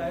ទៅ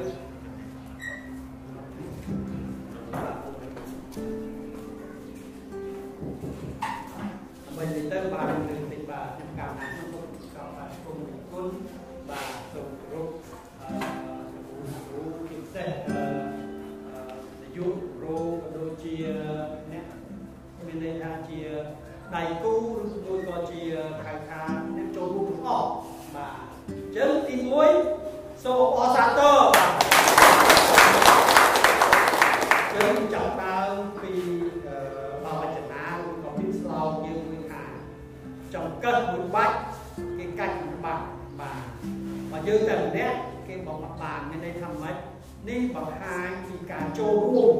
បង្ហាញពីការចូលរួម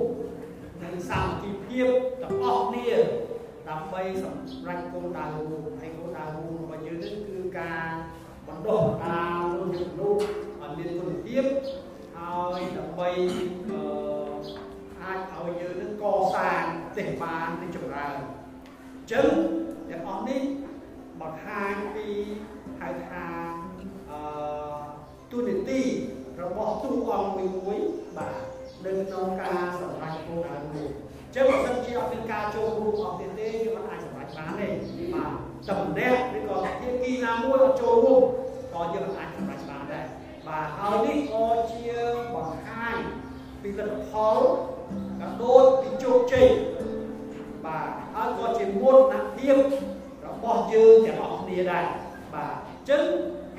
និងសាមគ្គីភាពទាំងអស់គ្នាដើម្បីសម្រេចគោលដៅរួមហើយគោលដៅរួមរបស់យើងនេះគឺការបណ្ដុះបណ្ដាលលោកយើងមនុស្សឲ្យមានគុណភាពហើយដើម្បីអឺអាចឲ្យយើងនឹងកសាងប្រទេសបានរីកចម្រើនអញ្ចឹងទាំងអស់នេះបង្ហាញពីហៅថាអឺទូនីតិ របស់ទូអង្គមួយមួយបាទនៅក្នុងការសម្រេចគោលដៅមួយចឹងបើសិនជាអត់មានការចូលរួមអស់ទៀតទេយើងមិនអាចសម្រេចបានទេបាទតែម្នាក់ឬក៏ភាគីណាមួយអត់ចូលរួមក៏យើងមិនអាចសម្រេចបានដែរបាទហើយនេះក៏ជាបង្ហាញពីលទ្ធផលក៏ដូចពីជោគជ័យបាទហើយក៏ជាមោទនភាពរបស់យើងទាំងអស់គ្នាដែរបាទអញ្ចឹង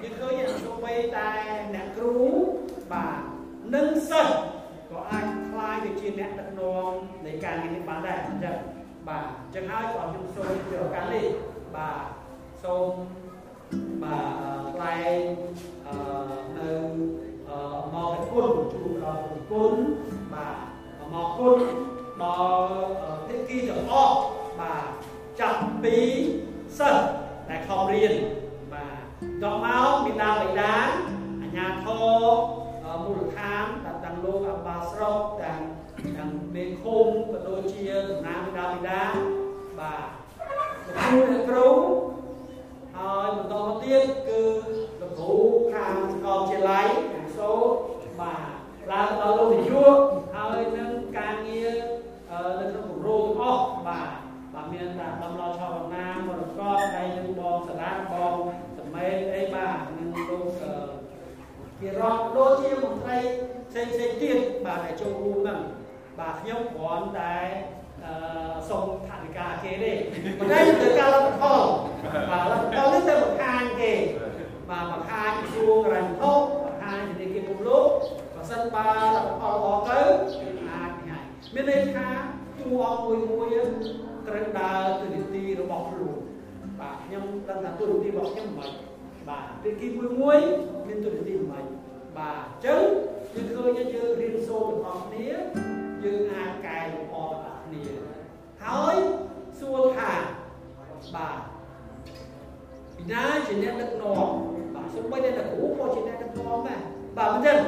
យើងឃើញថាសូម្បីតែអ្នកគ្រូ បាទនិងសិស្សក៏អាចខ្លាយទៅជាអ្នកដឹកនាំនៃការងារនេះបានដែរអញ្ចឹងបាទអញ្ចឹងហើយក៏ខ្ញុំសូមជាឱកាសនេះបាទសូមបាទថ្លែងអឺនៅអមកគុណជូនដល់គុណបាទមកគុណដល់ភាគីទាំងអស់បាទចាប់ពីសិស្សដែលខំរៀនបាទដល់មកមេដាបិតា លោកអបាស្រុកទាំងទាំងមេឃុំក៏ដូចជាតំណាងមេដាបិតាបាទគ្រូអ្នកគ្រូហើយបន្តមកទៀតគឺលោកគ្រូខាងសាកលវិទ្យាល័យខាងសូបាទឡើងដល់លោកនាយកហើយនឹងការងារនៅក្នុងគម្រោងអស់បាទបាទមានតាដំឡឆវណ្ណាមរកតហើយនឹងបងសាលាបងសមេតអីបាទនឹងលោកជារដ្ឋដូចជាមន្ត្រី ផ្សេងផ្សេងទៀតបាទដែលចូលរួមហ្នឹងបាទខ្ញុំគ្រាន់តែអឺសូមថវិកាគេទេប៉ុន្តែទៅការលទ្ធផលបាទលទ្ធផលនេះទៅបង្ហាញគេបាទបង្ហាញក្រសួងរ៉ាញ់ថោបង្ហាញធនាគារពុំលោកបើសិនបើលទ្ធផលល្អទៅអាចញ៉ៃមានន័យថាតួអង្គមួយមួយត្រូវដើរទៅនីតិរបស់ខ្លួនបាទខ្ញុំដឹងថាទូនីតិរបស់ខ្ញុំមិនបាទភាគីមួយមួយមានទូនីតិមិនបាទអញ្ចឹង យើងឃើញថាយើងរៀនសូត្រទាំងអស់គ្នាយើងអាចកែលម្អទាំងអស់គ្នាហើយសួរថាបាទពីណាជាអ្នកដឹកនាំបាទសូម្បីតែគ្រូក៏ជាអ្នកដឹកនាំដែរបាទមិនចឹង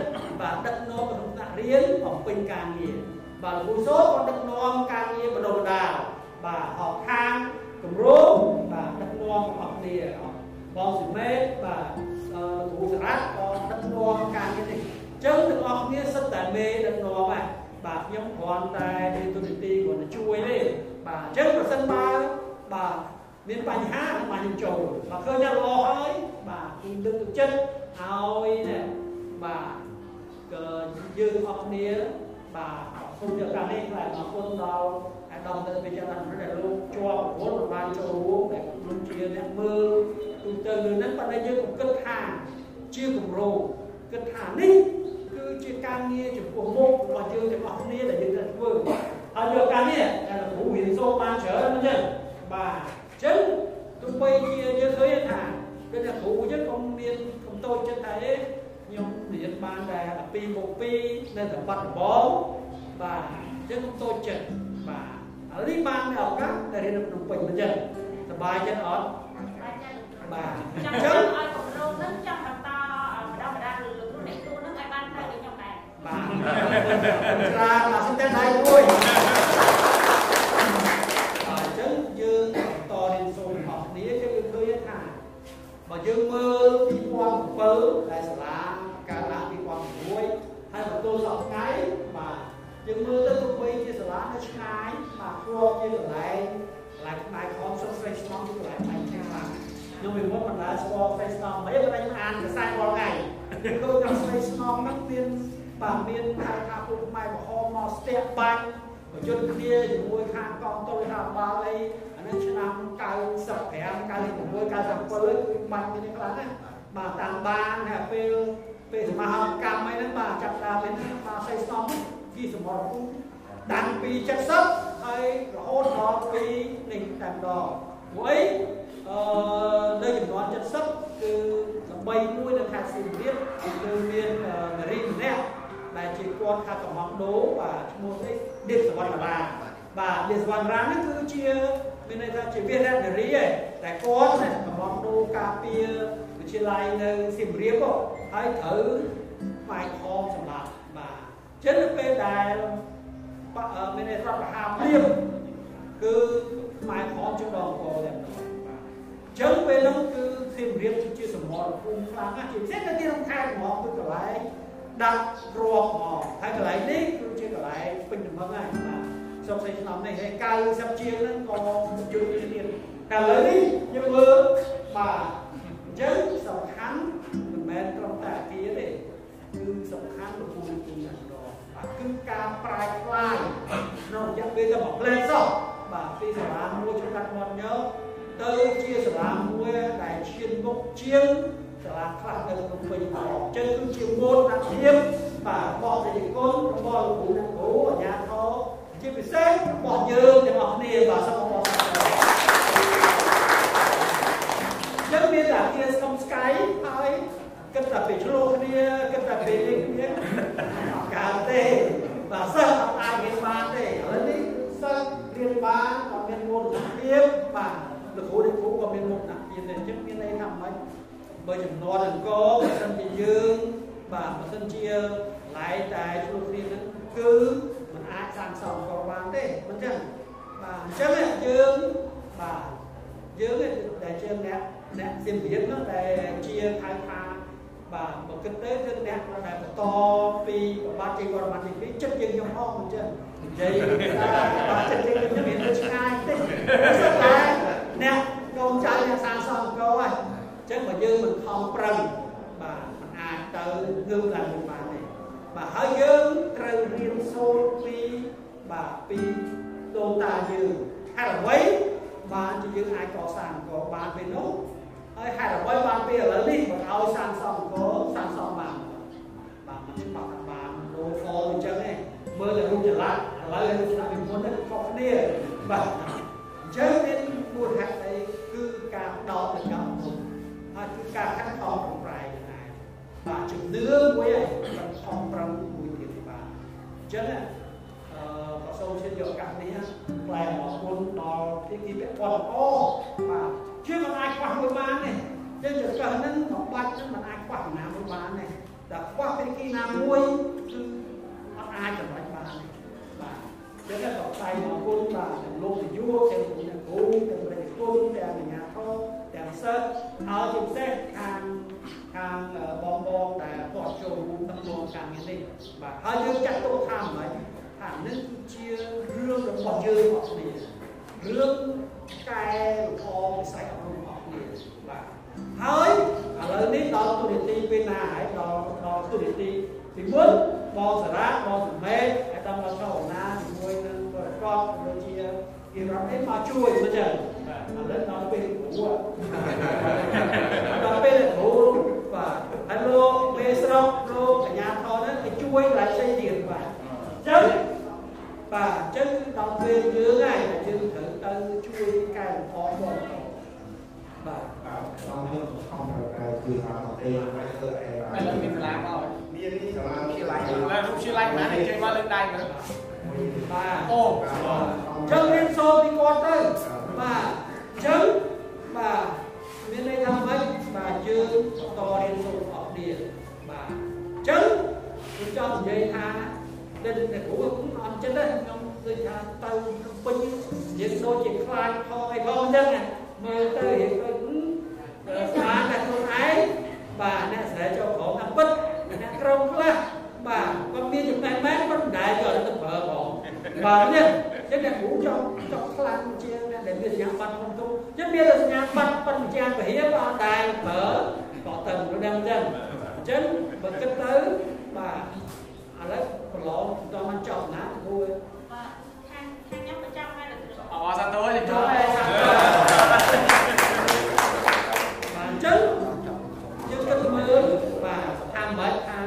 បាទដឹកនាំក្នុងថ្នាក់រៀនបំពេញការងារបាទលោកគ្រូសូក៏ដឹកនាំការងារបណ្ដុះបណ្ដាលបាទអបខាងគម្រោងបាទដឹកនាំអស់គ្នាបងសិមេតបាទលោកគ្រូសារ៉ាត់ក៏ដឹកនាំការងារនេះអញ្ចឹងទាំងអស់គ្នាសិតតែមេដឹកនាំហ្នឹងបាទខ្ញុំគ្រាន់តែមានទូនីតិគ្រាន់តែជួយទេបាទអញ្ចឹងប្រសិនបើបាទមានបញ្ហានឹងមកខ្ញុំចូលបើឃើញថាល្អហើយបាទគឺលើកទឹកចិត្តឲ្យនេះបាទក៏យើងអស់គ្នាបាទសូមយកការនេះហើយអរគុណដល់អាដាមទៅវិទ្យាល័យដែលលោកជាប់ប្រវត្តិបានចូលរួមដែលលោកជាអ្នកមើលទូទៅលើហ្នឹងប៉ុន្តែយើងក៏គិតថាជាគម្រោងគិតថានេះ គឺជាការងារចំពោះមុខរបស់យើងទាំងអស់គ្នាដែលយើងត្រូវធ្វើហើយយកការនេះដែលគ្រូរៀនសូត្របានច្រើនហ្នឹងចឹងបាទអញ្ចឹងទោះបីជាយើងឃើញថាដូចតែគ្រូយើងក៏មានកំតូចចិត្តថាអេខ្ញុំរៀនបានតែ12មក2នៅតែបាត់ដំបងបាទអញ្ចឹងកំតូចចិត្តបាទឥឡូវនេះបានឱកាសតែរៀននៅភ្នំពេញមិនចឹងសប្បាយចិត្តអត់បាទអញ្ចឹងឲ្យគម្រោងនឹងចង់ បាទច្រើនមកសិនតែដៃមួយអញ្ចឹងយើងបន្តរៀនសូត្ររបស់គ្នាចឹងយើងឃើញថាបើយើងមើល2007ដែលសាលាកើតឡើង2006ហទទួលសពថ្ងៃបាទយើងមើលទៅទោះបីជាសាលានៅឆ្ងាយបាទគ្រាន់ជាកន្លែងកន្លែងផ្នែកខំសុខស្រីស្នំជាកន្លែងផ្នែកខាងឡើងខ្ញុំពីមុនមិនដែលស្គាល់ស្រីស្នំមិនបានអានភាសារាល់ថ្ងៃគឺថាស្រីស្នំហ្នឹងមាន បាទមានហៅថាពុកម៉ែបហមមកស្ទះបាញ់ប្រយុទ្ធគ្នាជាមួយខាងកងទ័ពរដ្ឋបាលអីអានេះឆ្នាំ95 96 97គឺបាញ់គ្នាខ្លាំងណាស់បាទតាមបានថាពេលពេលសមាហកម្មអីហ្នឹងបាទចាប់ដើមពេលហ្នឹងបាទស្រីស្នំពីសមរភូមិដាំងពី70ហើយរហូតដល់ពីនេះតែម្ដងព្រោះអីអឺនៅចំនួន70គឺល្បីមួយនៅខេត្តសៀមរាបគឺមាននារីម្នាក់ ដែលជាគាត់ថាកំងដូបាទឈ្មោះនេះឌៀបសវណ្ណរាបាទឌៀបសវណ្ណរានេះគឺជាមានន័យថាជាវារៈនារីឯងតែគាត់កំងដូការពារវិទ្យាល័យនៅសៀមរាបហើយត្រូវផ្នែកខំសម្រាប់បាទចឹងនៅពេលដែលមានន័យថាប្រហារព្រៀបគឺផ្នែកខំជាដងកតែម្ដងចឹងពេលនោះគឺសៀមរាបជាសមរភូមិខ្លាំងណាស់ជាពិសេសនៅទីក្នុងខេត្តហ្មងគឺកន្លែង ដាក់គ្រាប់ហ្មងហើយកន្លែងនេះគឺជាកន្លែងពេញល្មឹងហើយបាទសុខស័យឆ្នាំនេះហើយ90ជាងហ្នឹងក៏ជួយទៀតតែឥឡូវនេះយើងមើលបាទអញ្ចឹងសំខាន់មិនមែនត្រឹមតែអាគារទេគឺសំខាន់ទៅគូគូណាស់ដល់បាទគឺការប្រែក្លាយក្នុងរយៈពេលតែមួយផ្លែសោះបាទពីសាលាមួយជួយកាត់មាត់ញើទៅជាសាលាមួយដែលឈានមុខជាង សាលាខ្លះនៅក្នុងពេញផងអញ្ចឹងគឺជាមូលដ្ឋានភាពបាទរបស់ប្រជាជនរបស់លោកគ្រូអ្នកគ្រូអាជ្ញាធរជាពិសេសរបស់យើងទាំងអស់គ្នាបាទសូមអរគុណចឹងមានតែអាគារស្គមស្កាយហើយគិតតែពីឆ្លោះគ្នាគិតតែពីលេងគ្នាអត់កើតទេបាទសិស្សអត់អាចរៀនបានទេឥឡូវនេះសិស្សរៀនបានក៏មានមូលដ្ឋានភាពបាទលោកគ្រូអ្នកគ្រូក៏មានមុខដាក់ទៀតដែរអញ្ចឹងមានន័យថាម៉េច បើចំនួនអង្គបើសិនជាយើងបាទបើសិនជាឡែកតែឆ្លោះគ្នាហ្នឹងគឺมันអាចសាងសង់អង្គបានទេមិនចឹងបាទអញ្ចឹងយើងបាទយើងដែលជាអ្នកអ្នកសៀមរាបហ្នឹងដែលជាថៅថាបាទបើគិតទៅគឺអ្នកដែលបន្តពីប្របាទជ័យវរ្ម័នទី2ចិត្តយើងខ្ញុំផងមិនចឹងនិយាយបាទចិត្តយើងខ្ញុំមានទៅឆ្ងាយទេតែអ្នកកូនចៅអ្នកសាងសង់អង្គហើយអញ្ចឹងបើយើងមិនខំប្រឹងបាទมันអាចទៅងើបឡើងបានទេបាទហើយយើងត្រូវរៀនសូត្រពីបាទពីដូនតាយើងហេតុអ្វីបានជាយើងអាចកសាងអង្គបានពេលនោះហើយហេតុអ្វីបានពេលឥឡូវនេះមិនឲ្យសាងសង់អង្គសាងសង់បានបាទមិនច្បាស់ថាបានដូរហ្វអញ្ចឹងទេមើលតែរូបចល័តឥឡូវរូបចល័តពីមុនទៅខុសគ្នាបាទអញ្ចឹងមានមូលហេតុអីគឺការដោតទៅកម្មមុន ហើយគឺការខិតខំប្រឹងប្រែងហ្នឹងបាទជំនឿមួយឯងមិនខំប្រឹងមួយទៀតបាទអញ្ចឹងអឺក៏សូមជឿយកឱកាសនេះផ្លែអរគុណដល់ទីគីពាក់ព័ន្ធល្អបាទជាមិនអាចខ្វះមួយបានទេចឹងចង្កឹះហ្នឹងបំបាច់ហ្នឹងមិនអាចខ្វះណាមួយបានទេតែខ្វះទីគីណាមួយគឺអត់អាចសម្រេចបានទេបាទចឹងក៏ផ្សាយអរគុណបាទទាំងលោកនាយកទាំងអ្នកគ្រូទាំងប្រជាជនទាំងអាជ្ញាធរទាំង សិស្សហើយជាពិសេសខាងខាងបងបងដែលគាត់ចូលរួមក្នុងការងារនេះបាទហើយយើងចាត់ទុកថាម៉េចថានេះគឺជារឿងរបស់យើងអស់គ្នារឿងកែលម្អវិស័យអប់រំអស់គ្នាបាទហើយឥឡូវនេះដល់ទូនីតិពេលណាហើយដល់ដល់ទូនីតិទីមុនបងសារ៉ាបងសមេតហើយដល់ដល់ចូលណាជាមួយនឹងគាត់ដូចជាគេរត់អីមកជួយមិនចឹងបាទ ឥឡូវដល់ពេលគ្រូដល់ពេលគ្រូបាទហើយលោកមេស្រុកលោកកញ្ញាថនហ្នឹងគេជួយ lại ផ្សេងទៀតបាទអញ្ចឹងបាទអញ្ចឹងគឺដល់ពេលយើងហើយដែលយើងត្រូវទៅជួយកែលម្អបងបាទដល់យើងខំប្រែគឺថាទេហើយធ្វើអីបាទឥឡូវមានសាលាមកមាននេះសាលាជាឡាយឡើងរូបជាឡាយណាគេមកលើកដៃមើលបាទអូអញ្ចឹងរៀនសូត្រពីគាត់ទៅបាទ យើងតរៀនសូត្ររបស់គ្នាបាទអញ្ចឹងខ្ញុំចង់និយាយថាដែលតែគ្រូខ្ញុំអត់ចិត្តទេខ្ញុំដូចថាទៅខ្ញុំពេញយើងដូចជាខ្លាចផងអីផងអញ្ចឹងមើលទៅរៀនទៅបានតែខ្លួនឯងបាទអ្នកស្រែចូលក្រុមថាពិតអ្នកក្រុមខ្លះបាទគាត់មានចំណេះមែនគាត់មិនដែលយកទៅប្រើផង ទនេះចឹងអ្នកគ្រូចង់ចង់ខ្លាំងជាងអ្នកដែលមានសញ្ញាបត្រធំធំចឹងមានសញ្ញាបត្របញ្ញាពហិបអត់ដែរបើក៏ទៅដល់ចឹងអញ្ចឹងបើគិតទៅបាទឥឡូវប្រឡងតមិនចប់ណាគ្រូបាទខាងខាងខ្ញុំប្រចាំហើយលោកគ្រូអសាទរជំចនួប់យហើយសាប់បាទអញ្ចឹងយើងគិតមើលបាទស្ថានមិនថា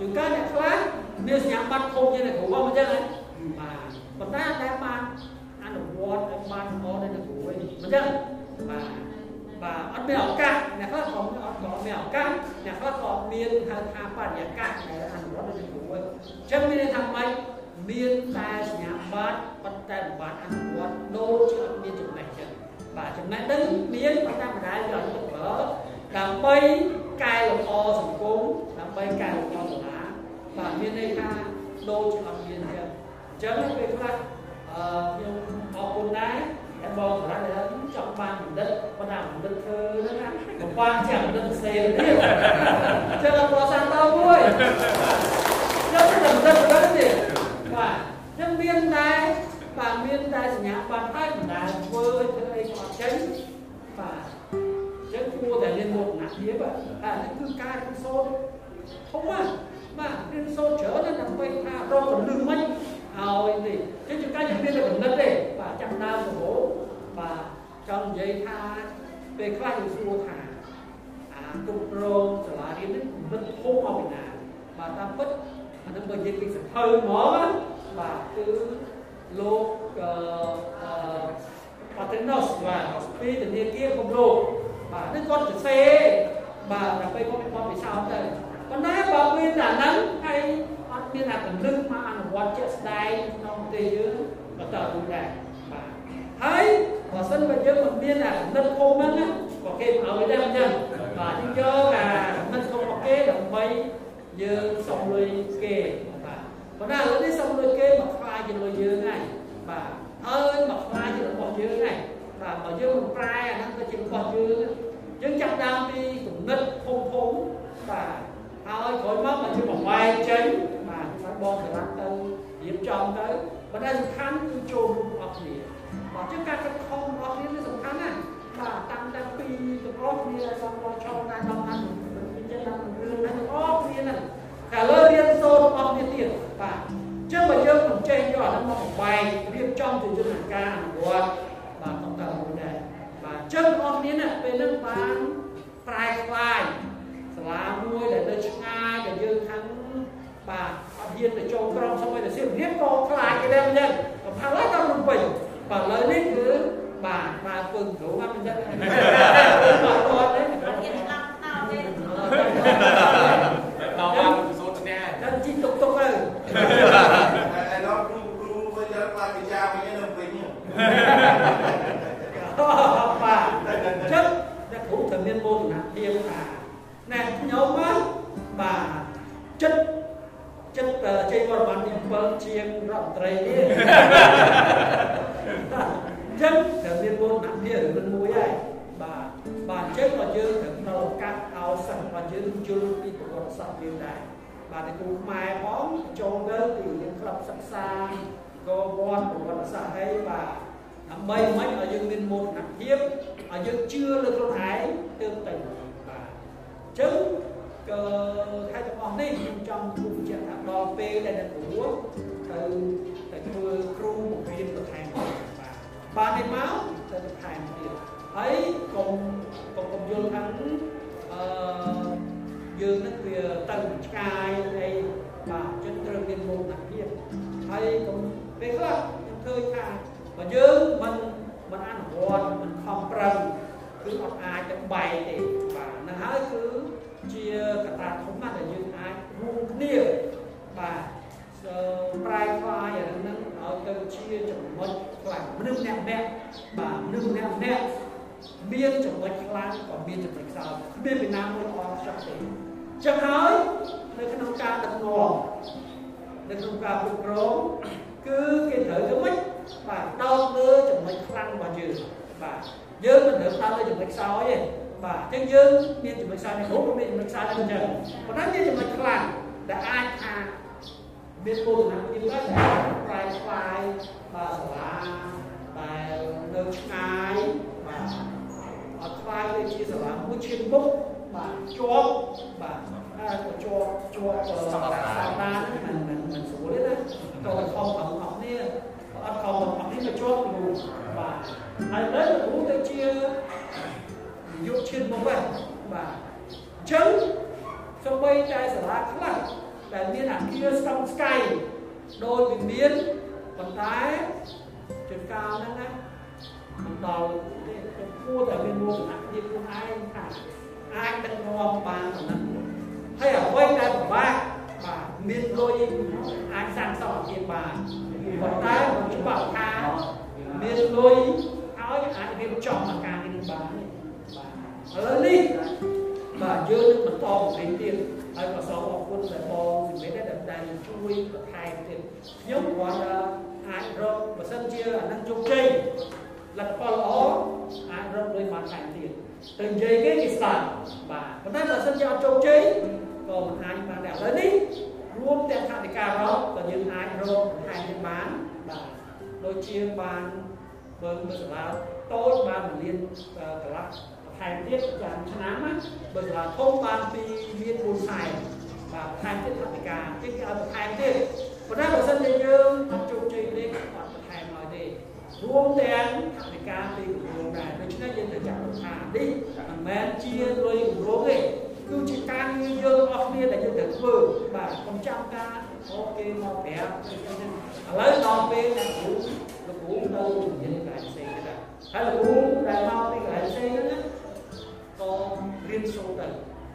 យើងកើតអ្នកខ្លះមានសញ្ញាបត្រធំជាងអ្នកគ្រូមកអញ្ចឹងណា បាទប៉ុន្តែអត់ដែលបានអនុវត្តឲ្យបានល្អដល់អ្នកគ្រូវិញអញ្ចឹងបាទបាទអត់មានឱកាសអ្នកខ្លះក៏អត់ក៏មានឱកាសអ្នកខ្លះក៏មានហៅថាបរិយាកាសដែលអនុវត្តដល់អ្នកគ្រូវិញអញ្ចឹងមានន័យថាម៉េចមានតែសញ្ញាបត្រប៉ុន្តែមិនបានអនុវត្តដូចជាអត់មានចំណេះចឹងបាទចំណេះដឹងមានប៉ុន្តែមិនដែលយកទៅប្រើដើម្បីកែលម្អសង្គមដើម្បីកែលម្អសាលាបាទមានន័យថាដូចជាអត់មានចឹងអញ្ចឹងពេលខ្លះអឺខ្ញុំអរគុណដែរតែបងសម្រាប់ដែលចង់បានបណ្ឌិតប៉ុន្តែបណ្ឌិតធ្វើហ្នឹងណាកំបាំងជាបណ្ឌិតផ្សេងទៀតចឹងអត់ប្រសាទតមួយខ្ញុំមិនបណ្ឌិតបណ្ឌិតទេបាទខ្ញុំមានដែរបាទមានតែសញ្ញាបត្រហើយមិនដែលធ្វើឲ្យធ្វើអីក៏អត់ចេញបាទចឹងគួរតែមានមុខណាស់ទៀតបាទអានេះគឺការរៀនសូត្រធំណាស់បាទរៀនសូត្រច្រើនណាស់ដើម្បីថារកពលឹងមិន ឲ្យនេះចឹងជាការជំនាញរបស់និតទេបាទចាំដើមរហូតបាទចង់និយាយថាពេលខ្លះយើងសួរថាអាគ្រប់គ្រងសាលារៀននេះមិនធំមកពីណាបាទតាមពិតអានឹងបើនិយាយពីសភៅហ្មងណាបាទគឺលោកអឺអឺ Paternos បាទពីធនាគារគំរូបាទនេះគាត់សរសេរបាទដើម្បីគាត់មានបទពិសោធន៍ទៅប៉ុន្តែបើមានតែហ្នឹងហើយ អត់មានតែពលឹងមកអនុវត្តជាក់ស្ដែងក្នុងប្រទេសយើងក៏តើដូចដែរបាទហើយបើសិនបើយើងមិនមានតែកំណត់ធំហ្នឹងណាក៏គេមិនឲ្យដែរអញ្ចឹងបាទយើងយកអាកំណត់ធំរបស់គេដើម្បីយើងសុំលុយគេបាទប៉ុន្តែឥឡូវនេះសុំលុយគេមកខ្លាយជាលុយយើងហើយបាទហើយមកខ្លាយជារបស់យើងហើយបាទបើយើងមិនប្រែអាហ្នឹងទៅជារបស់យើងយើងចាប់ដើមពីគំនិតធំធំបាទហើយក្រោយមកមកជាបង្វែកចេញបាទហើយបងសម្រាប់ទៅរៀបចំទៅប៉ុន្តែសំខាន់គឺចូលរួមអស់គ្នា អញ្ចឹងការខិតខំរបស់រៀនគឺសំខាន់ណាបាទតាំងតែពីទាំងអស់គ្នាសំរឆោតែដល់ហ្នឹងវិចិត្រឡើងរឿងហ្នឹងទាំងអស់គ្នាហ្នឹងតែលើរៀនសូត្ររបស់គ្នាទៀតបាទអញ្ចឹងបើយើងមិនចេះយកអាហ្នឹងមកបំបែករៀបចំជាយន្តការអនុវត្តបាទតើមួយដែរបាទអញ្ចឹងបងប្អូនគ្នាណាពេលហ្នឹងបានប្រែខ្លាយសាលាមួយដែលនៅឆ្ងាយដែលយើងខាងបាទអត់ហ៊ានទៅចូលក្រុងសូម្បីតែសៀមរាបក៏ខ្លាចគេដែរមិនដឹងកំផាល់ហើយដល់រំពេញ បាទឥឡូវនេះគឺបាទបាទពឹងគ្រូអត់មិនដឹងបាទគាត់ទេអត់ហ៊ានឆ្លងតោទេដល់ គ្រូខ្មែរផងចូលទៅពីរៀនក្លឹបសិក្សាក៏វត្តប្រវត្តិសាស្ត្រហើយបាទដើម្បីមិនឲ្យយើងមានមោទនភាពឲ្យយើងជឿលើខ្លួនឯងទើបទៅបាទអញ្ចឹងក៏ខែទាំងអស់នេះខ្ញុំចង់ជួបបញ្ជាក់ថាដល់ពេលដែលអ្នកគ្រូទៅទៅធ្វើគ្រូបង្រៀនបន្ថែមទៀតបាទបាននេះមកទៅបន្ថែមទៀតហើយកុំកុំកុំយល់ថាអឺ យើងនឹងវាទៅឆ្ងាយអីបាទអញ្ចឹងត្រូវមានមោទនភាពហើយកុំពេលខ្លះខ្ញុំឃើញថាបើយើងមិនមិនអនុវត្តមិនខំប្រឹងគឺអត់អាចទៅបែកទេបាទហ្នឹងហើយគឺជាកត្តាធំណាស់ដែលយើងអាចរួមគ្នាបាទប្រែក្លាយអាហ្នឹងឲ្យទៅជាចំណុចខ្លាំងមនុស្សម្នាក់ម្នាក់បាទមនុស្សម្នាក់ម្នាក់មានចំណុចខ្លាំងក៏មានចំណុចខ្សោយគ្មានពីណាមួយអត់ចោះទេ ចឹងហើយនៅក្នុងការដឹកនាំនៅក្នុងការគ្រប់គ្រងគឺគេត្រូវធ្វើម៉េចបាទដោតលើចំណុចខ្លាំងរបស់យើងបាទយើងមិនត្រូវដោតលើចំណុចខ្សោយទេបាទអញ្ចឹងយើងមានចំណុចខ្សោយនេះគ្រប់មានចំណុចខ្សោយហ្នឹងអញ្ចឹងប៉ុន្តែមានចំណុចខ្លាំងដែលអាចថាមានមោទនភាពដែរដែលប្រែខ្លាយបាទសាលាដែលនៅឆ្ងាយបាទអត់ខ្លាយទៅជាសាលាមួយឈានមុខបាទជាប់បាទ ហើយក៏ជាប់ជាប់ស្តង់ដារមិនមិនមិនស្រួលទេណាក៏ខំខំអស់នេះអត់ខំអស់នេះមកជាប់គ្រូបាទហើយលើគ្រូទៅជាយុឈានមុខហ្នឹងបាទអញ្ចឹងសូម្បីតែសាលាខ្លះដែលមានអាគារស្តង់ស្កៃដោយវិមានប៉ុន្តែជួនកាលហ្នឹងណាមិនដល់ទេគួរតែមានមោទនភាពខ្លួនឯងថាអាចដឹកនាំបានប៉ុណ្ណឹង ហើយអ្វីដែលពិបាកបាទមានលុយអាចសាងសង់អាគារបានប៉ុន្តែមិនច្បាស់ថាមានលុយឲ្យអាចរៀបចំអាការនេះបានទេបាទឥឡូវនេះបាទយើងនឹងបន្តបង្រៀនទៀតហើយក៏សូមអរគុណដល់បងជំនិតដែលដែលជួយបន្ថែមទៀតខ្ញុំគាត់អាចរកបើសិនជាអានឹងជោគជ័យលទ្ធផលល្អអាចរកលុយបានថែមទៀតទៅនិយាយគេគេស្ដាប់បាទប៉ុន្តែបើសិនជាអត់ជោគជ័យ ក៏មិនអាចបានដែរឥឡូវនេះរួមទាំងថវិការរកក៏យើងអាចរកបន្ថែមទៀតបានបាទដូចជាបានបើមើលសាលាតូចបានពលានកន្លះថែមទៀតចាំឆ្នាំណាបើសាលាធំបានពីមាន4ខែបាទថែមទៀតថវិកាទៀតគេឲ្យបន្ថែមទៀតប៉ុន្តែបើសិនជាយើងអត់ជោគជ័យទេអត់បន្ថែមឲ្យទេរួមទាំងថវិកាពីគម្រោងដែរដូច្នេះយើងត្រូវចាប់ថានេះមិនមែនជាលុយគម្រោងទេ គឺជាការងារយើងអស់គ្នាដែលយើងត្រូវធ្វើបាទកុំចាំការអូគេមកប្រាប់ឥឡូវដល់ពេលអ្នកគ្រូលោកគ្រូទៅនិយាយកន្លែងផ្សេងទៀតហើយលោកគ្រូដែលមកពីកន្លែងផ្សេងហ្នឹងណាក៏រៀនសូត្រទៅ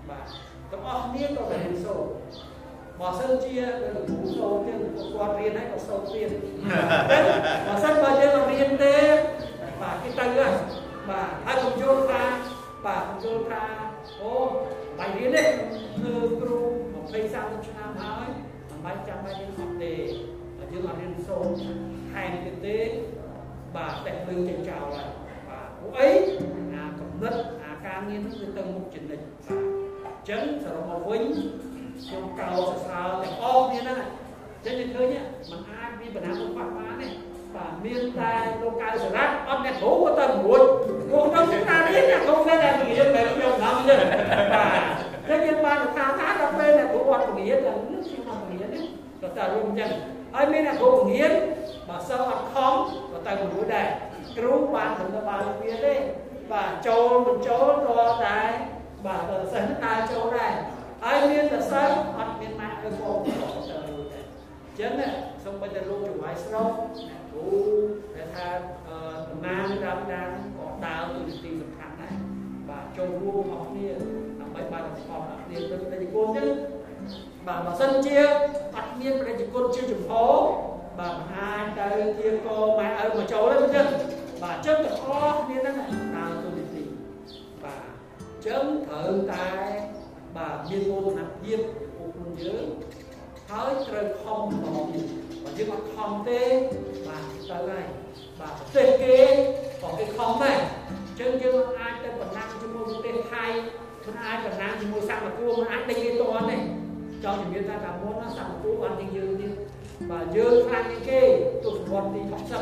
បាទទាំងអស់គ្នាក៏រៀនសូត្របើសិនជាលោកគ្រូសូត្រទៀតគាត់រៀនហើយក៏សូត្រទៀតបើសិនបើយើងរៀនទេបាទគេទៅហើយបាទហើយកុំយល់ថាបាទកុំយល់ថាអូ បាយរៀននេះគឺគ្រូ20 30ឆ្នាំហើយមិនបាច់ចាំបាច់រៀនអត់ទេបើយើងអត់រៀនសូត្រថែមទៀតទេបាទតែភ្លើងចេញចោលហើយបាទពួកអីអាកំណត់អាការងារនោះគឺទៅមុខចំណិចបាទអញ្ចឹងសរុបមកវិញខ្ញុំកោសរសើរទាំងអស់គ្នាហ្នឹងអញ្ចឹងយើងឃើញมันអាចមានបញ្ហាមុខបាក់បានទេ បាទមានតែលោកកៅសារ៉ាត់អត់អ្នកគ្រូក៏ទៅរួចពួកខ្ញុំថានេះអ្នកគ្រូគេតែនិយាយបែបខ្ញុំណាំទេបាទតែយើងបានថាថាដល់ពេលអ្នកគ្រូអត់បង្រៀនតែនេះខ្ញុំអត់បង្រៀនទេក៏តែរួមអញ្ចឹងហើយមានអ្នកគ្រូបង្រៀនបើសិនអត់ខំក៏ទៅរួចដែរគ្រូបានត្រឹមតែបានវាទេបាទចូលមិនចូលក៏ដែរបាទទៅសិស្សដើរចូលដែរហើយមានតែសិស្សអត់មានម៉ាក់ឬបងទៅរួចដែរអញ្ចឹង សូម្បីតែលោកចង្វាយស្រុកអ្នកគ្រូដែលថាតំណាងដើមដានក៏ដើរទៅទីសំខាន់ដែរបាទចូលរួមអស់គ្នាដើម្បីបានផលអស់គ្នាទៅប្រជាជនចឹងបាទបើសិនជាអត់មានប្រជាជនជាចំហបាទមិនអាចទៅជាកម៉ែឪមកចូលទេមិនចឹងបាទចឹងទាំងអស់គ្នាហ្នឹងដើរទៅទីបាទចឹងត្រូវតែបាទមានមោទនភាពពួកខ្លួនយើងហើយត្រូវខំបន្តទៀតបើ យើងអត់ខំទេបាទទៅហើយបាទប្រទេសគេក៏គេខំដែរអញ្ចឹងយើងអាចទៅបណ្ណាំជាមួយប្រទេសថៃមិនអាចបណ្ណាំជាមួយសិង្ហបុរីមិនអាចដេញគេតន់ទេចង់ជំរាបថាតាមមុនណាសិង្ហបុរីបានជាងយើងទៀតបាទយើងខ្លាំងជាងគេទស្សវត្សទី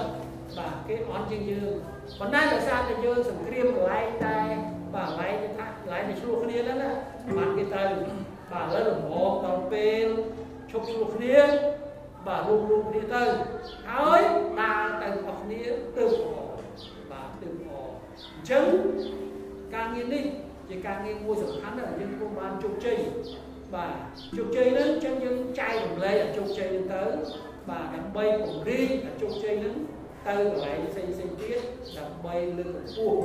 60បាទគេអត់ជាងយើងប៉ុន្តែដោយសារតែយើងសង្គ្រាមកន្លែងតែបាទកន្លែងគេថាកន្លែងដែលឆ្លោះគ្នាហ្នឹងណាបានគេទៅបាទឥឡូវរំងដល់ពេលឈប់ឆ្លោះគ្នា បាទរួមរួមគ្នាទៅហើយដើរទៅអស់គ្នាទៅល្អបាទទៅល្អអញ្ចឹងការងារនេះជាការងារមួយសំខាន់ដែលយើងគួរបានជោគជ័យបាទជោគជ័យហ្នឹងអញ្ចឹងយើងចែករំលែកឲ្យជោគជ័យហ្នឹងទៅបាទដើម្បីពង្រីកឲ្យជោគជ័យហ្នឹងទៅកន្លែងផ្សេងផ្សេងទៀតដើម្បីលើកកម្ពស់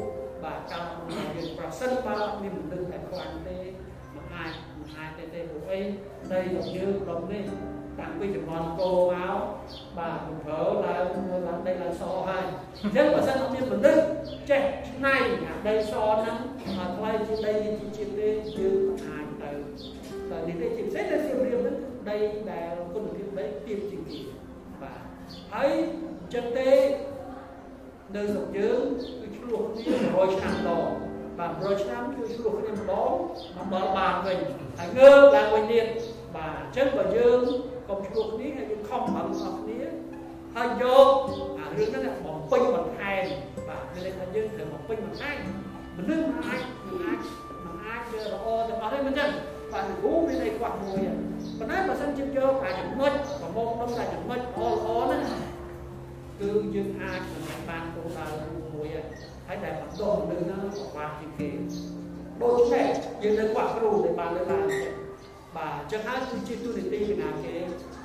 បាទការអនុវត្តយើងប្រសិនបើមានមនុស្សតែខ្លាំងទេមិនអាចមិនអាចទេទេព្រោះអីដីរបស់យើងក្រុមនេះ តាំងពីចំនួនកោមកបាទកំព្រើឡើងមើលឡើងដីឡើងសហើយអញ្ចឹងបើសិនអត់មានមនុស្សចេះឆ្នៃអាដីសហ្នឹងមកថ្លៃជាដីជាជាតិទេយើងអាចទៅតែនេះទេជាពិសេសទៅជារៀបហ្នឹងដីដែលគុណភាពដីទាបជាងគេបាទហើយអញ្ចឹងទេនៅស្រុកយើងគឺឆ្លោះគ្នា100ឆ្នាំដងបាទ100ឆ្នាំគឺឆ្លោះគ្នាម្ដងមកដល់បានវិញហើយងើបឡើងវិញទៀតបាទអញ្ចឹងបើយើង កុំឆ្លោះគ្នាហើយយើងខំប្រឹងអស់គ្នាហើយយកអារឿងហ្នឹងបំពេញបន្ថែមបាទមានន័យថាយើងត្រូវបំពេញបន្ថែមមនុស្សមិនអាចមិនអាចមិនអាចល្អទាំងអស់ទេមិនចឹងបាទគ្រូមានន័យគាត់មួយប៉ុន្តែបើសិនជាយកអាចំណុចប្រមូលក្នុងតែចំណុចល្អល្អហ្នឹងគឺយើងអាចនឹងបានគោលដៅមួយហើយដែលបន្តនៅហ្នឹងក៏បានជាគេដូច្នេះយើងនៅគាត់គ្រូដែលបានលើកឡើងចឹង បាទចឹងហើយគឺជាទូនីតិពីណាគេ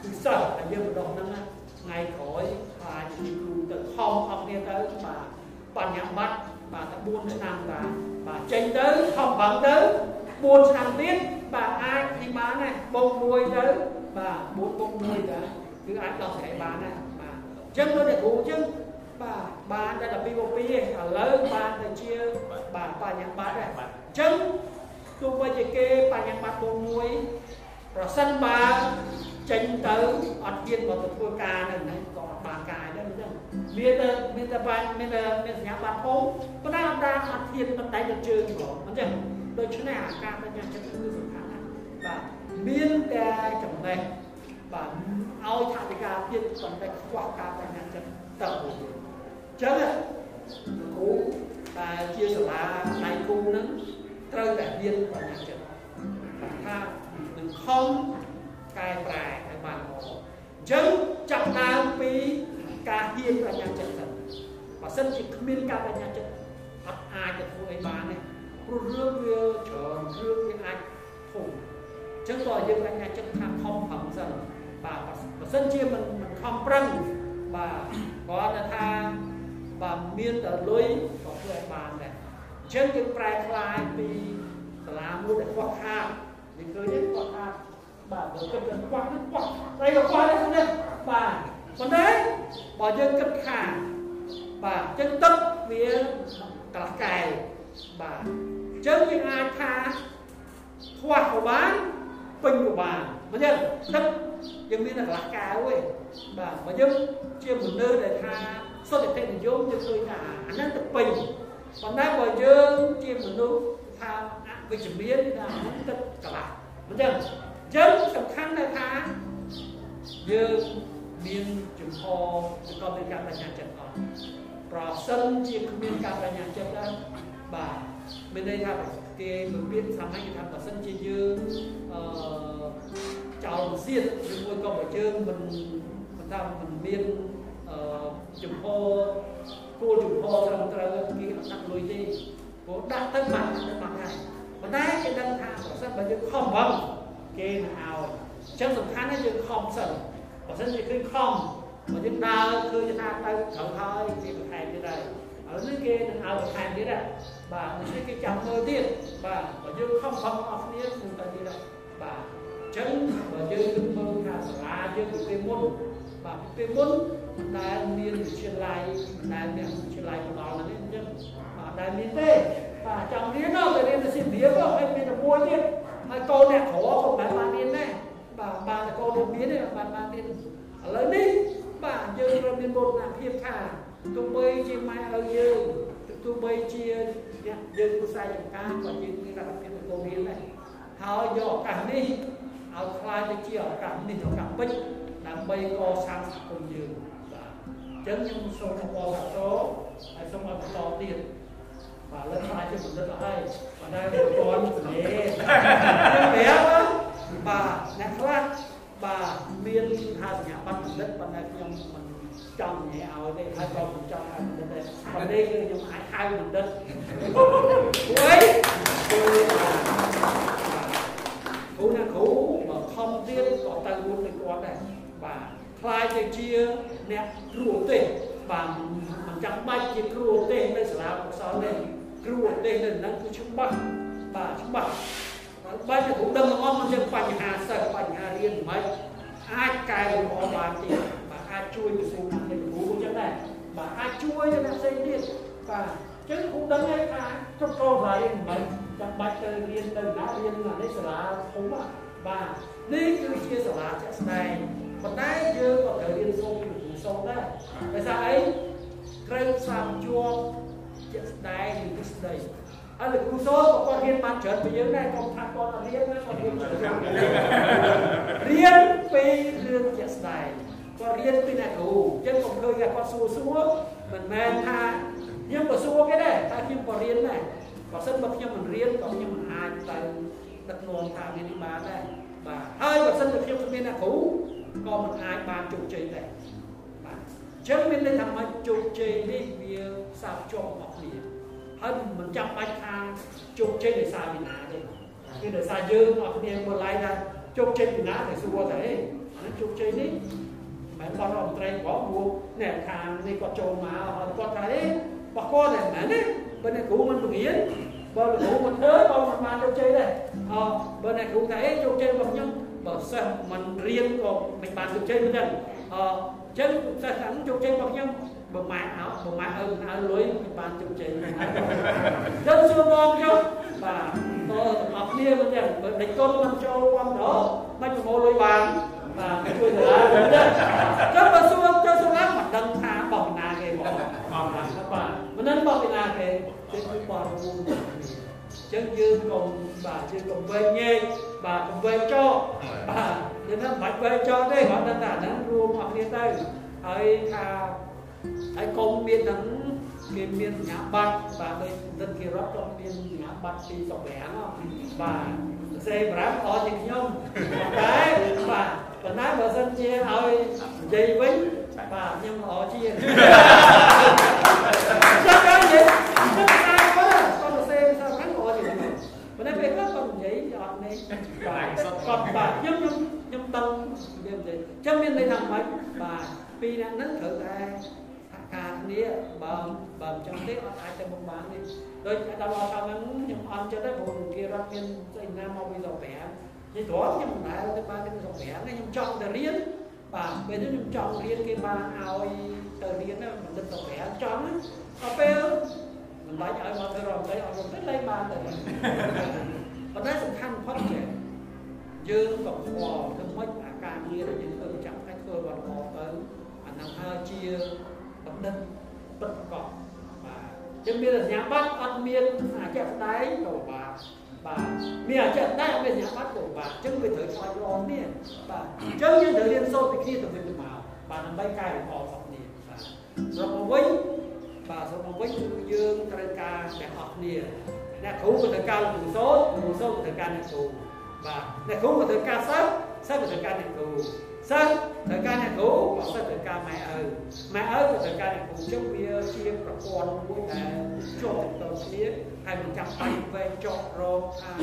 គឺសិស្សដែលយើងបន្តហ្នឹងថ្ងៃក្រោយអាចជាគ្រូទៅខំអស់គ្នាទៅបាទបញ្ញត្តិបាទតែ4ឆ្នាំបាទបាទចេញទៅខំប្រឹងទៅ4ឆ្នាំទៀតបាទអាចនេះបានណាបូក1ទៅបាទ4បូក1ទៅគឺអាចដោះស្រាយបានណាបាទអញ្ចឹងដូចតែគ្រូអញ្ចឹងបាទបានតែ12បូក2ឯងឥឡូវបានតែជាបាទបញ្ញត្តិបាទដែរអញ្ចឹង ទោះបីជាគេបញ្ញត្តិបូក1ប្រសិនបើចេញទៅអត់ទៀតមកទៅធ្វើការនៅហ្នឹងក៏អត់បានការដែរអញ្ចឹងមានតែមានតែបានមានតែមានសញ្ញាបត្រហូបប៉ុន្តែអត់បានអត់ធានមិនដៃទៅជើងហ្មងអញ្ចឹងដូច្នេះអាការបញ្ញាចិត្តគឺសំខាន់ណាស់បាទមានតែចំណេះបាទឲ្យថាវិការទៀតប៉ុន្តែខ្វះការបញ្ញាចិត្តទៅអញ្ចឹងគ្រូតែជាសាលាដៃគូនឹង ត្រូវតែរៀនបញ្ញាចិត្តថានឹងខំកែប្រែឲ្យបានល្អអញ្ចឹងចាប់ដើមពីការហ៊ានបញ្ញាចិត្តទៅបើសិនជាគ្មានការបញ្ញាចិត្តអត់អាចទៅធ្វើឲ្យបានទេព្រោះរឿងវាច្រើនរឿងវាអាចធំអញ្ចឹងក៏យើងបញ្ញាចិត្តថាខំប្រឹងសិនបាទបើសិនជាមិនមិនខំប្រឹងបាទគាត់ថាថាបាទមានតែលុយក៏ធ្វើឲ្យបានដែរអញ្ចឹងយើងប្រែក្លាយពីសាលាមួយដែលខ្វះខាតយើងឃើញទេខ្វះខាតបាទបើគិតទៅខ្វះនេះខ្វះស្អីក៏ខ្វះដែរនេះបាទប៉ុន្តែបើយើងគិតខាតបាទចឹងទឹកវាកលកែវបាទចឹងយើងអាចថាខ្វះក៏បានពេញក៏បានមិនទេទឹកយើងមានកលកែវឯងបាទបើយើងជាមនុស្សដែលថាសុទ្ធតែនិយមយើងឃើញថាអាហ្នឹងទៅពេញ ប៉ុន្តែបើយើងជាមនុស្សថាអវិជ្ជមានថាអាហ្នឹងទឹកកន្លះមិនចឹងយើងសំខាន់នៅថាយើងមានចំហក៏មានការបញ្ញាចិត្តអត់ប្រសិនជាគ្មានការបញ្ញាចិត្តដែរបាទមានន័យថាគេពពាក្យសាមញ្ញគេថាបើសិនជាយើងអឺចោលសៀតឬមួយក៏បើយើងមិនមិនថាមិនមានអឺចំហ គោលចំហត្រឹមត្រូវគេអត់ដាក់លុយទេព្រោះដាក់ទៅបានទៅបានហើយប៉ុន្តែគេដឹងថាប្រសិនបើយើងខំប្រឹងគេនឹងឲ្យអញ្ចឹងសំខាន់ណាស់យើងខំសិនបើសិនជាឃើញខំបើយើងដើរឃើញថាទៅត្រូវហើយគេបន្ថែមទៀតហើយឥឡូវនេះគេនឹងឲ្យបន្ថែមទៀតដែរបាទនេះគេចាំមើលទៀតបាទបើយើងខំខំអស់គ្នានឹងទៅទៀតដែរបាទអញ្ចឹងបើយើងគិតមើលថាសាលាយើងពីពេលមុន បាទពីពេលមុនដែលមានវិទ្យាល័យដែលមានវិទ្យាល័យបណ្ដោះហ្នឹងអញ្ចឹងបាទដែលមានទេបាទចង់រៀនទៅរៀនទៅស៊ីបៀបហើយមានតែមួយទៀតហើយកូនអ្នកក្រក៏មិនបានរៀនដែរបាទបានតែកូនអ្នកមានទេបានបានរៀនឥឡូវនេះបាទយើងត្រូវមានមោទនភាពថាទោះបីជាម៉ែឲ្យយើងទោះបីជាយើងឧស្សាហកម្មការក៏យើងមានលទ្ធភាពទៅរៀនដែរហើយយកឱកាសនេះឲ្យខ្លាយទៅជាឱកាសនេះឱកាសពេជ្រ ដើម្បីកសាងសហគមន៍យើងបាទអញ្ចឹងខ្ញុំសូមអបអរសាទរហើយសូមឲ្យបន្តទៀតបាទលើខ្លាយជាបណ្ឌិតអស់ហើយបណ្ដាលប្រព័ន្ធទលេប្រាប់បាទអ្នកខ្លះបាទមានថាសញ្ញាបត្របណ្ឌិតប៉ុន្តែខ្ញុំមិនចង់និយាយឲ្យទេហើយក៏មិនចង់ឲ្យបណ្ឌិតទេប៉ុន្តែគឺខ្ញុំអាចហៅបណ្ឌិតព្រោះអីគឺគ្រូណាគ្រូមកខំទៀតក៏ទៅរួមនឹងគាត់ដែរ បាទខ្លាយទៅជាអ្នកគ្រូទេសបាទមិនចាំបាច់ជាគ្រូទេសនៅសាលាកុសលទេគ្រូទេសនៅនឹងគឺច្បាស់បាទច្បាស់បើតែគ្រូដឹងទាំងអស់មិនជាបញ្ហាសិស្សបញ្ហារៀនមិនអាចកែលម្អបានទៀតបាទអាចជួយក្រសួងខាងគ្រូចឹងដែរបាទអាចជួយអ្នកផ្សេងទៀតបាទចឹងគ្រូដឹងហើយថាចុះកោសារៀនមិនចាំបាច់ទៅរៀនទៅណារៀនណានេះសាលាធំបាទនេះគឺជាសាលាជាក់ស្ដែង ប៉ុន្តែយើងក៏ត្រូវរៀនសូត្រពីគ្រូសូត្រដែរដោយសារអីត្រូវផ្សារជាប់ជាក់ស្ដែងនឹងទ្រឹស្ដីហើយលោកគ្រូសូត្រក៏គាត់រៀនបានច្រើនពីយើងដែរក៏ថាគាត់អត់រៀនណាគាត់រៀនច្រើនរៀនពីរឿងជាក់ស្ដែងគាត់រៀនពីអ្នកគ្រូអញ្ចឹងខ្ញុំឃើញថាគាត់សួរសួរមិនមែនថាខ្ញុំក៏សួរគេដែរតែខ្ញុំក៏រៀនដែរបើសិនបើខ្ញុំមិនរៀនក៏ខ្ញុំមិនអាចទៅដឹកនាំការងារនេះបានដែរបាទហើយបើសិនជាខ្ញុំគ្មានអ្នកគ្រូ ក៏មិនអាចបានជោគជ័យដែរបាទអញ្ចឹងមានន័យថាមិនជោគជ័យនេះវាផ្សារភ្ជាប់របស់គ្នាហើយមិនចាំបាច់ថាជោគជ័យដោយសារវិណាទេគឺដោយសារយើងអត់គ្នាមើលឡៃថាជោគជ័យវិណាតែសួរតែអីអានេះជោគជ័យនេះមិនបោះរដ្ឋមន្ត្រីបងព្រោះអ្នកខាងនេះគាត់ចូលមកហើយគាត់ថាអីបោះគាត់តែមែនទេបើអ្នកគ្រូមិនបង្រៀនបើលោកគ្រូមិនធ្វើក៏មិនបានជោគជ័យដែរអបើអ្នកគ្រូថាអីជោគជ័យរបស់ខ្ញុំ បើសិស្សមិនរៀនក៏មិនបានជោគជ័យមិនដឹងអញ្ចឹងសិស្សថាជោគជ័យរបស់ខ្ញុំបើម៉ែអោបើម៉ែអើអើលុយមិនបានជោគជ័យអញ្ចឹងសួរបងខ្ញុំបាទតើទាំងអស់គ្នាមិនចឹងបើដេចកូនមិនចូលគាត់ដល់មិនប្រមូលលុយបានបាទជួយទៅឡើយចឹងបើសួរទៅសម្រាប់មិនដឹងថាបោះពីណាគេបងអត់បាទមិនដឹងបោះពីណាគេគឺគឺបោះរួម ចឹងយើងកុំបាទយើងកុំវែងញែកបាទកុំវែងចោបាទយើងថាមិនបាច់វែងចោទេគាត់ដឹងថាហ្នឹងរួមអស់គ្នាទៅហើយថាហើយកុំមានទាំងគេមានសញ្ញាបត្របាទដូចទិដ្ឋារតក៏មានសញ្ញាបត្រពីសម្រាំងបាទសេប្រាំអត់ជាខ្ញុំតែបាទប៉ុន្តែបើសិនជាឲ្យនិយាយវិញបាទខ្ញុំល្អជាងចាំកាយនិយាយចាំកាយបើគាត់សេប្រាំល្អជាងខ្ញុំប៉ុន្តែពេលខ្លះគាត់និយាយអត់នេះ បាទគាត់បាទខ្ញុំខ្ញុំខ្ញុំដឹងនិយាយនិយាយចាំមានន័យថាម៉េចបាទពីរអ្នកហ្នឹងត្រូវតែការគ្នាបើបើមិនចឹងទេអត់អាចទៅមុខបានទេដូចដល់អត់ថាហ្នឹងខ្ញុំអត់ចិត្តទេព្រោះគេរត់មានស្អីណាមកពី15និយាយត្រង់ខ្ញុំមិនដែលទៅបានទៅ15ខ្ញុំចង់ទៅរៀនបាទពេលនេះខ្ញុំចង់រៀនគេបានឲ្យទៅរៀនមិនដឹង15ចង់ដល់ពេលមិនបាច់ឲ្យមកធ្វើរំលែកអត់រំលែកលេងបានទៅ ប៉ុន្តែសំខាន់បំផុតចេះយើងក៏ស្គាល់ធ្វើម៉េចអាការងារដែលយើងធ្វើចាំតែធ្វើរត់មកទៅអានឹងហើយជាបណ្ឌិតពិតប្រកបបាទចឹងមានសញ្ញាបត្រអត់មានអាចស្ដែងក៏បាទបាទមានអាចស្ដែងអត់មានសញ្ញាបត្រក៏បាទចឹងវាត្រូវឆ្លើយរងនេះបាទចឹងយើងត្រូវរៀនសូត្រពីគ្នាទៅវិញទៅមកបាទដើម្បីកែលម្អសពនេះបាទស្របមកវិញបាទស្របមកវិញគឺយើងត្រូវការទាំងអស់គ្នា អ្នកគ្រូក៏ត្រូវការលោកគ្រូសូត្រគ្រូសូត្រក៏ត្រូវការអ្នកគ្រូបាទអ្នកគ្រូក៏ត្រូវការសិស្សសិស្សក៏ត្រូវការអ្នកគ្រូសិស្សត្រូវការអ្នកគ្រូក៏សិស្សត្រូវការម៉ែឪម៉ែឪក៏ត្រូវការអ្នកគ្រូជុំវាជាប្រព័ន្ធមួយដែលជាប់ទៅគ្នាហើយមិនចាំបាច់វែងចោះរកថា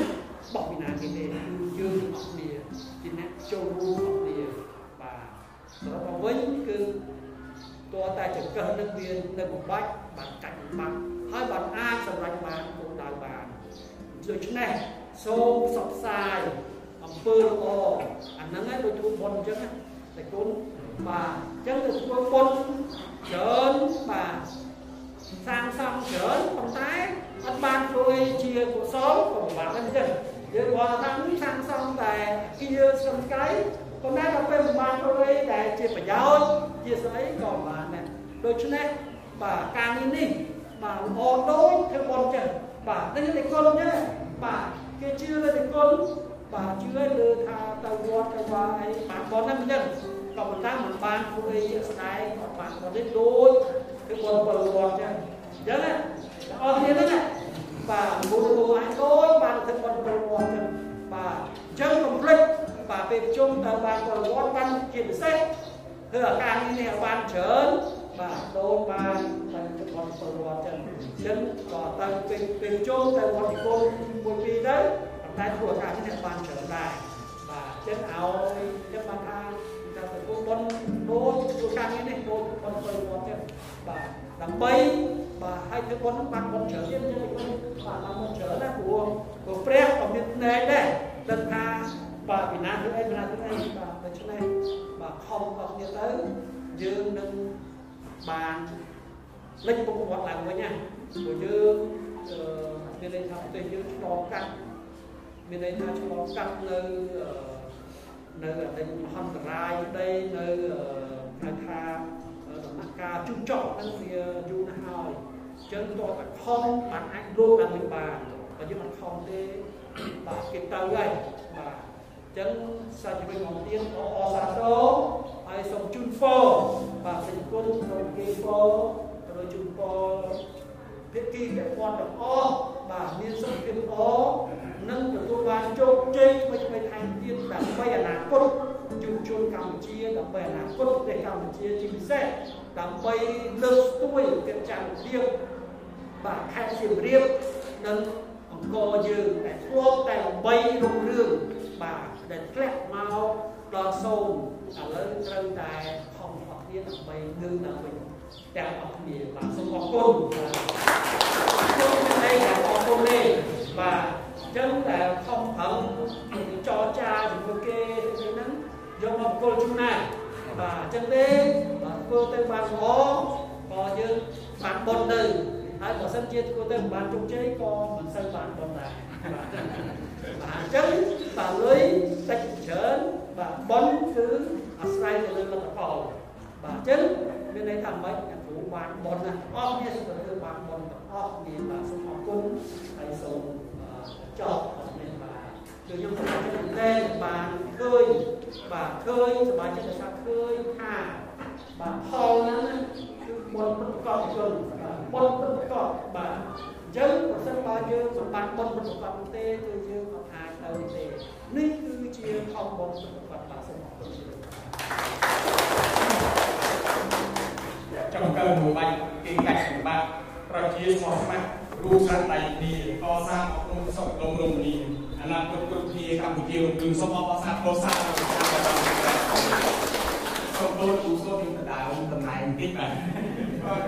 បោះពីណាគេទេគឺយើងទាំងអស់គ្នាជាអ្នកចូលរួមអស់គ្នាបាទសរុបមកវិញគឺតើតែចង្កឹះនឹងវានៅបំបាច់បានកាច់បំបាច់ ហើយបានអាចសម្រេចបានគោលដៅបានដូច្នេះសូមផ្សព្វផ្សាយអំពើល្អអាហ្នឹងឯងដូចធ្វើបុណ្យអញ្ចឹងតែគុណបាទអញ្ចឹងទៅធ្វើបុណ្យច្រើនបាទសាងសង់ច្រើនប៉ុន្តែអត់បានធ្វើឲ្យជាកុសលក៏ពិបាកដែរអញ្ចឹងយើងគាត់ថាសាងសង់តែជាសង្កៃប៉ុន្តែដល់ពេលមិនបានធ្វើអីដែលជាប្រយោជន៍ជាស្អីក៏បានដែរដូច្នេះបាទការងារនេះ បាទល្អដូចធ្វើបុណ្យចឹងបាទនេះតែគុណចឹងបាទគេជឿលើតែគុណបាទជឿលើថាទៅវត្តទៅវាអីបានប៉ុណ្ណឹងអញ្ចឹងក៏ប៉ុន្តែមិនបានធ្វើអីជាស្ដែងក៏បានប៉ុណ្ណឹងដូចគឺពលពលវត្តអញ្ចឹងអញ្ចឹងណាអស់គ្នាហ្នឹងណាបាទមុនទៅអាចដូចបានធ្វើពលពលវត្តអញ្ចឹងបាទអញ្ចឹងកុំភ្លេចបាទពេលប្រជុំទៅបានពលវត្តបានជាពិសេសធ្វើអាការនេះនេះឲ្យបានច្រើនបាទដូនបាន ទៅទៅវត្តពលវត្តអញ្ចឹងអញ្ចឹងក៏ទៅពេលពេលជុំទៅវត្តទីគុណមួយពីរទៅតែធ្វើការនេះបានច្រើនដែរបាទចឹងឲ្យចឹងបានថាតែទៅគុំបុនដូចធ្វើការនេះនេះដូចបុនទៅគាត់ចឹងបាទដើម្បីបាទឲ្យធ្វើបុនបានបុនច្រើនទៀតចឹងគុំបាទបានបុនច្រើនណាព្រោះព្រោះព្រះក៏មានភ្នែកដែរដឹងថាបាទពីណាធ្វើអីពីណាធ្វើអីបាទដូច្នេះបាទខំអស់គ្នាទៅយើងនឹងបាន លេចពុកវត្តឡើងវិញណាព្រោះយើងអឺមានន័យថាប្រទេសយើងឆ្លងកាត់មានន័យថាឆ្លងកាត់នៅនៅអតីតមហន្តរាយដីនៅហៅថាដំណាក់កាលជុំចប់ហ្នឹងវាយូរណាស់ហើយអចឹងតើតែខំបានអាចលោកបានវិញបានបើយើងមិនខំទេបាទគេទៅហើយបាទចឹងសាច់វិញមកទៀតអអសាទរហើយសូមជូនពរបាទសេចក្ដីគុណសូមគេពរ ទៅជូនពរភាគីពាក់ព័ន្ធទាំងអស់បាទមានសុខភាពល្អនិងទទួលបានជោគជ័យថ្មីថ្មីថែមទៀតដើម្បីអនាគតយុវជនកម្ពុជាដើម្បីអនាគតប្រទេសកម្ពុជាជាពិសេសដើម្បីលើកស្ទួយកិច្ចការរៀបបាទខេត្តសៀមរាបនិងអង្គរយើងដែលធ្លាប់តែដើម្បីរុងរឿងបាទដែលធ្លាក់មកដល់សូមឥឡូវត្រូវតែខំអត់គ្នាដើម្បីងើបឡើងវិញ ទាំងអស់គ្នាបាទសូមអរគុណបាទខ្ញុំមានន័យថាអរគុណទេបាទអញ្ចឹងតែខំប្រឹងចរចាជាមួយគេទៅហ្នឹងយកមកបកគលជូនណាបាទអញ្ចឹងទេបាទធ្វើទៅបានល្អក៏យើងបានបុណ្យទៅហើយបើសិនជាធ្វើទៅមិនបានជោគជ័យក៏មិនសូវបានបុណ្យដែរបាទបាទអញ្ចឹងបាទលុយតិចច្រើនបាទបុណ្យគឺអាស្រ័យទៅលើលទ្ធផលបាទអញ្ចឹងមានន័យថាម៉េចអ្ន កគ្រូបានបុណ្យណាអស់គ្នាសុខភាពបានបុណ្យទាំងអស់គ្នាបាទសូមអរគុណហើយសូមចប់អរគុណបាទគឺខ្ញុំសម្រាប់ចិត្តតែបានឃើញបាទឃើញសមាជិកថាឃើញថាបាទផលហ្នឹងគឺបុណ្យប្រកបជនបាទបុណ្យប្រកបបាទអញ្ចឹងបើសិនបើយើងសម្បត្តិបុណ្យប្រកបទេគឺយើងអត់អាចទៅទេនេះគឺជាផលបុណ្យប្រកបបាទសូមអរគុណ trong cơ mùi bay cái gạch của bạn rồi chia ngọt mắt ru sát đầy đi co sa học công sọc lông lông đi anh làm cực cực thì cầm một chiều đừng xong bao sát bao sát xong tôi chú số thì thật là ông tầm này tiếp này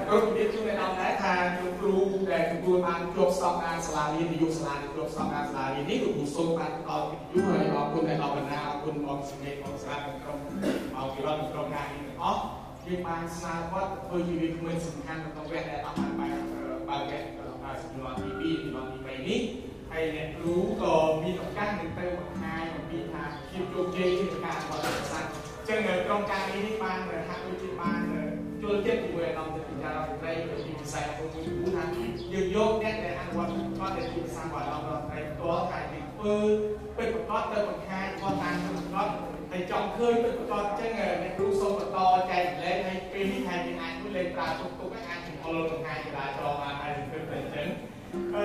គ្រប់ទៀតជួយឲ្យដែរថាគ្រូដែលទទួលបានជាប់ស្តង់ដារសាលារៀននាយកសាលាជាប់ស្តង់ដារសាលារៀននេះគឺគ្រូសូមបានបន្តវិទ្យុហើយអរគុណដល់បណ្ដាអរគុណបងសម្លេងបងស្រាតក្រុមមកពីរដ្ឋក្រុមការងារទាំងអស់ យើងបានស្នើគាត់ធ្វើជាវាគ្មិនសំខាន់ក្នុងវគ្គដែលអត់បានបើកបើកវគ្គបាទចំនួនទី2ចំនួនទី3នេះហើយអ្នកគ្រូក៏មានឱកាសនឹងទៅបង្ហាញអំពីថាភាពជោគជ័យជាការបន្តសាស្ត្រអញ្ចឹងក្រុមការងារនេះបានហាក់ដូចជាបានចូលចិត្តជាមួយអារម្មណ៍ពីការរដ្ឋមន្ត្រីឬពីវិស័យអង្គមួយគូថាយើងយកអ្នកដែលអនុវត្តគាត់ដែលជាភាសារបស់រដ្ឋមន្ត្រីផ្ទាល់ហើយទៅធ្វើ ពិតប្រាកដទៅបង្ហាញគាត់តាមពិតប្រាកដហើយចង់ឃើញពិតប្រាកដអញ្ចឹងអ្នកគ្រូសូមបន្តចែកម្លែកហើយពេលនេះហើយយើងអាចជួយលេងប្រើទុកទុកអាចជំរុញបង្ហាញចរាចរណ៍បានហើយធ្វើទៅអញ្ចឹង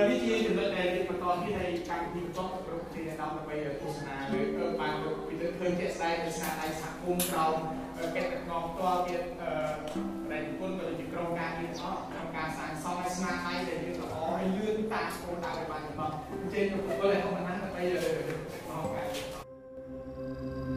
នេះជាចំណុចដែលយើងបន្តនេះហើយកម្មវិធីបន្តគ្រប់ជាអ្នកដើម្បីទស្សនាឬបានពីទៅឃើញជាក់ស្ដែងនៅស្នាដៃសហគមន៍ក្រោមកិច្ចកំណត់ផ្ទាល់ទៀតអឺដែលគុណក៏ដូចជាក្រុមការងារទាំងអស់ក្នុងការសាងសង់ឲ្យស្នាដៃដែលយើងល្អឲ្យលឿនតាមគោលដៅឲ្យបានច្បាស់អញ្ចឹងខ្ញុំគិតថា All right.